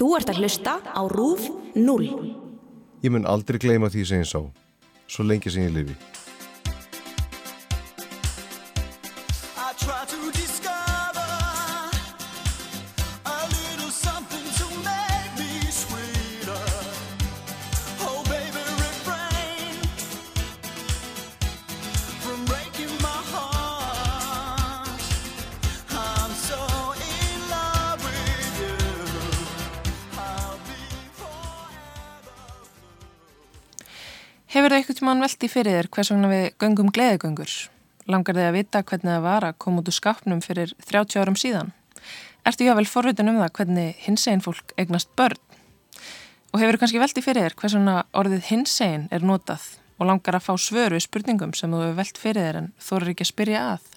Þú ert að hlusta á RÚF 0. Ég mun aldrei gleyma því sem ég sá, svo lengi sem ég lifi. Hefur það eitthvað mann veldi fyrir þér hvers vegna við göngum gleðigöngur? Langar þið að vita hvernig það var að koma út úr skapnum fyrir 30 árum síðan? Ertu jável forvitin um það hvernig hinsegin fólk eignast börn? Og hefur kannski veldi fyrir þér hvers vegna orðið hinsegin er notað og langar að fá svör við spurningum sem þú hefur veld fyrir þér en þú eru ekki að spyrja að?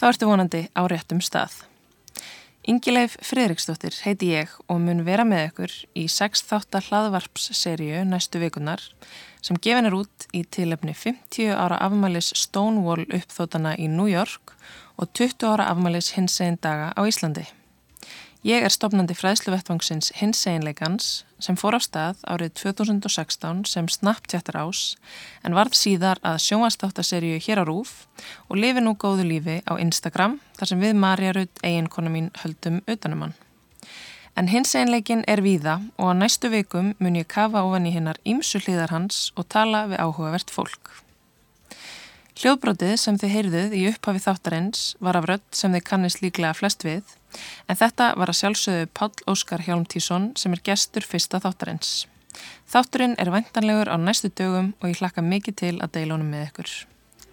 Þá ertu vonandi á réttum stað. Ingileif Fridriksdóttir heiti ég og mun vera með ykkur í 6 þáttar hlaðvarpsserju næstu vikunar sem gefin er út í tilefni 50 ára afmælis Stonewall uppþótana í New York og 20 ára afmælis hinsegin daga á Íslandi. Ég er stopnandi fræðsluvettvangsins hinseginleikans sem fór á stað árið 2016 sem Snapchattar ás en varð síðar að sjónvarstáttaserju hér á Rúf og lifi nú góðu lífi á Instagram þar sem við Marja Rudd, eiginkona mín, höldum utanum hann. En hinseginleikin er víða og á næstu vikum mun ég kafa ofan í hinnar ímsu hlýðar hans og tala við áhugavert fólk. Hljóðbrótið sem þið heyrðuð í upphafi þáttarins var af rödd sem þið kannist líklega flest við, en þetta var að sjálfsögðu Páll Óskar Hjálmtísson sem er gestur fyrsta þáttarins. Þátturinn er vantanlegur á næstu dögum og ég hlakka mikið til að deila honum með ykkur.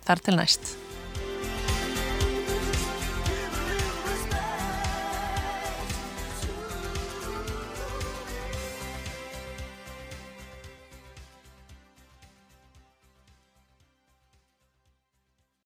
Þar til næst.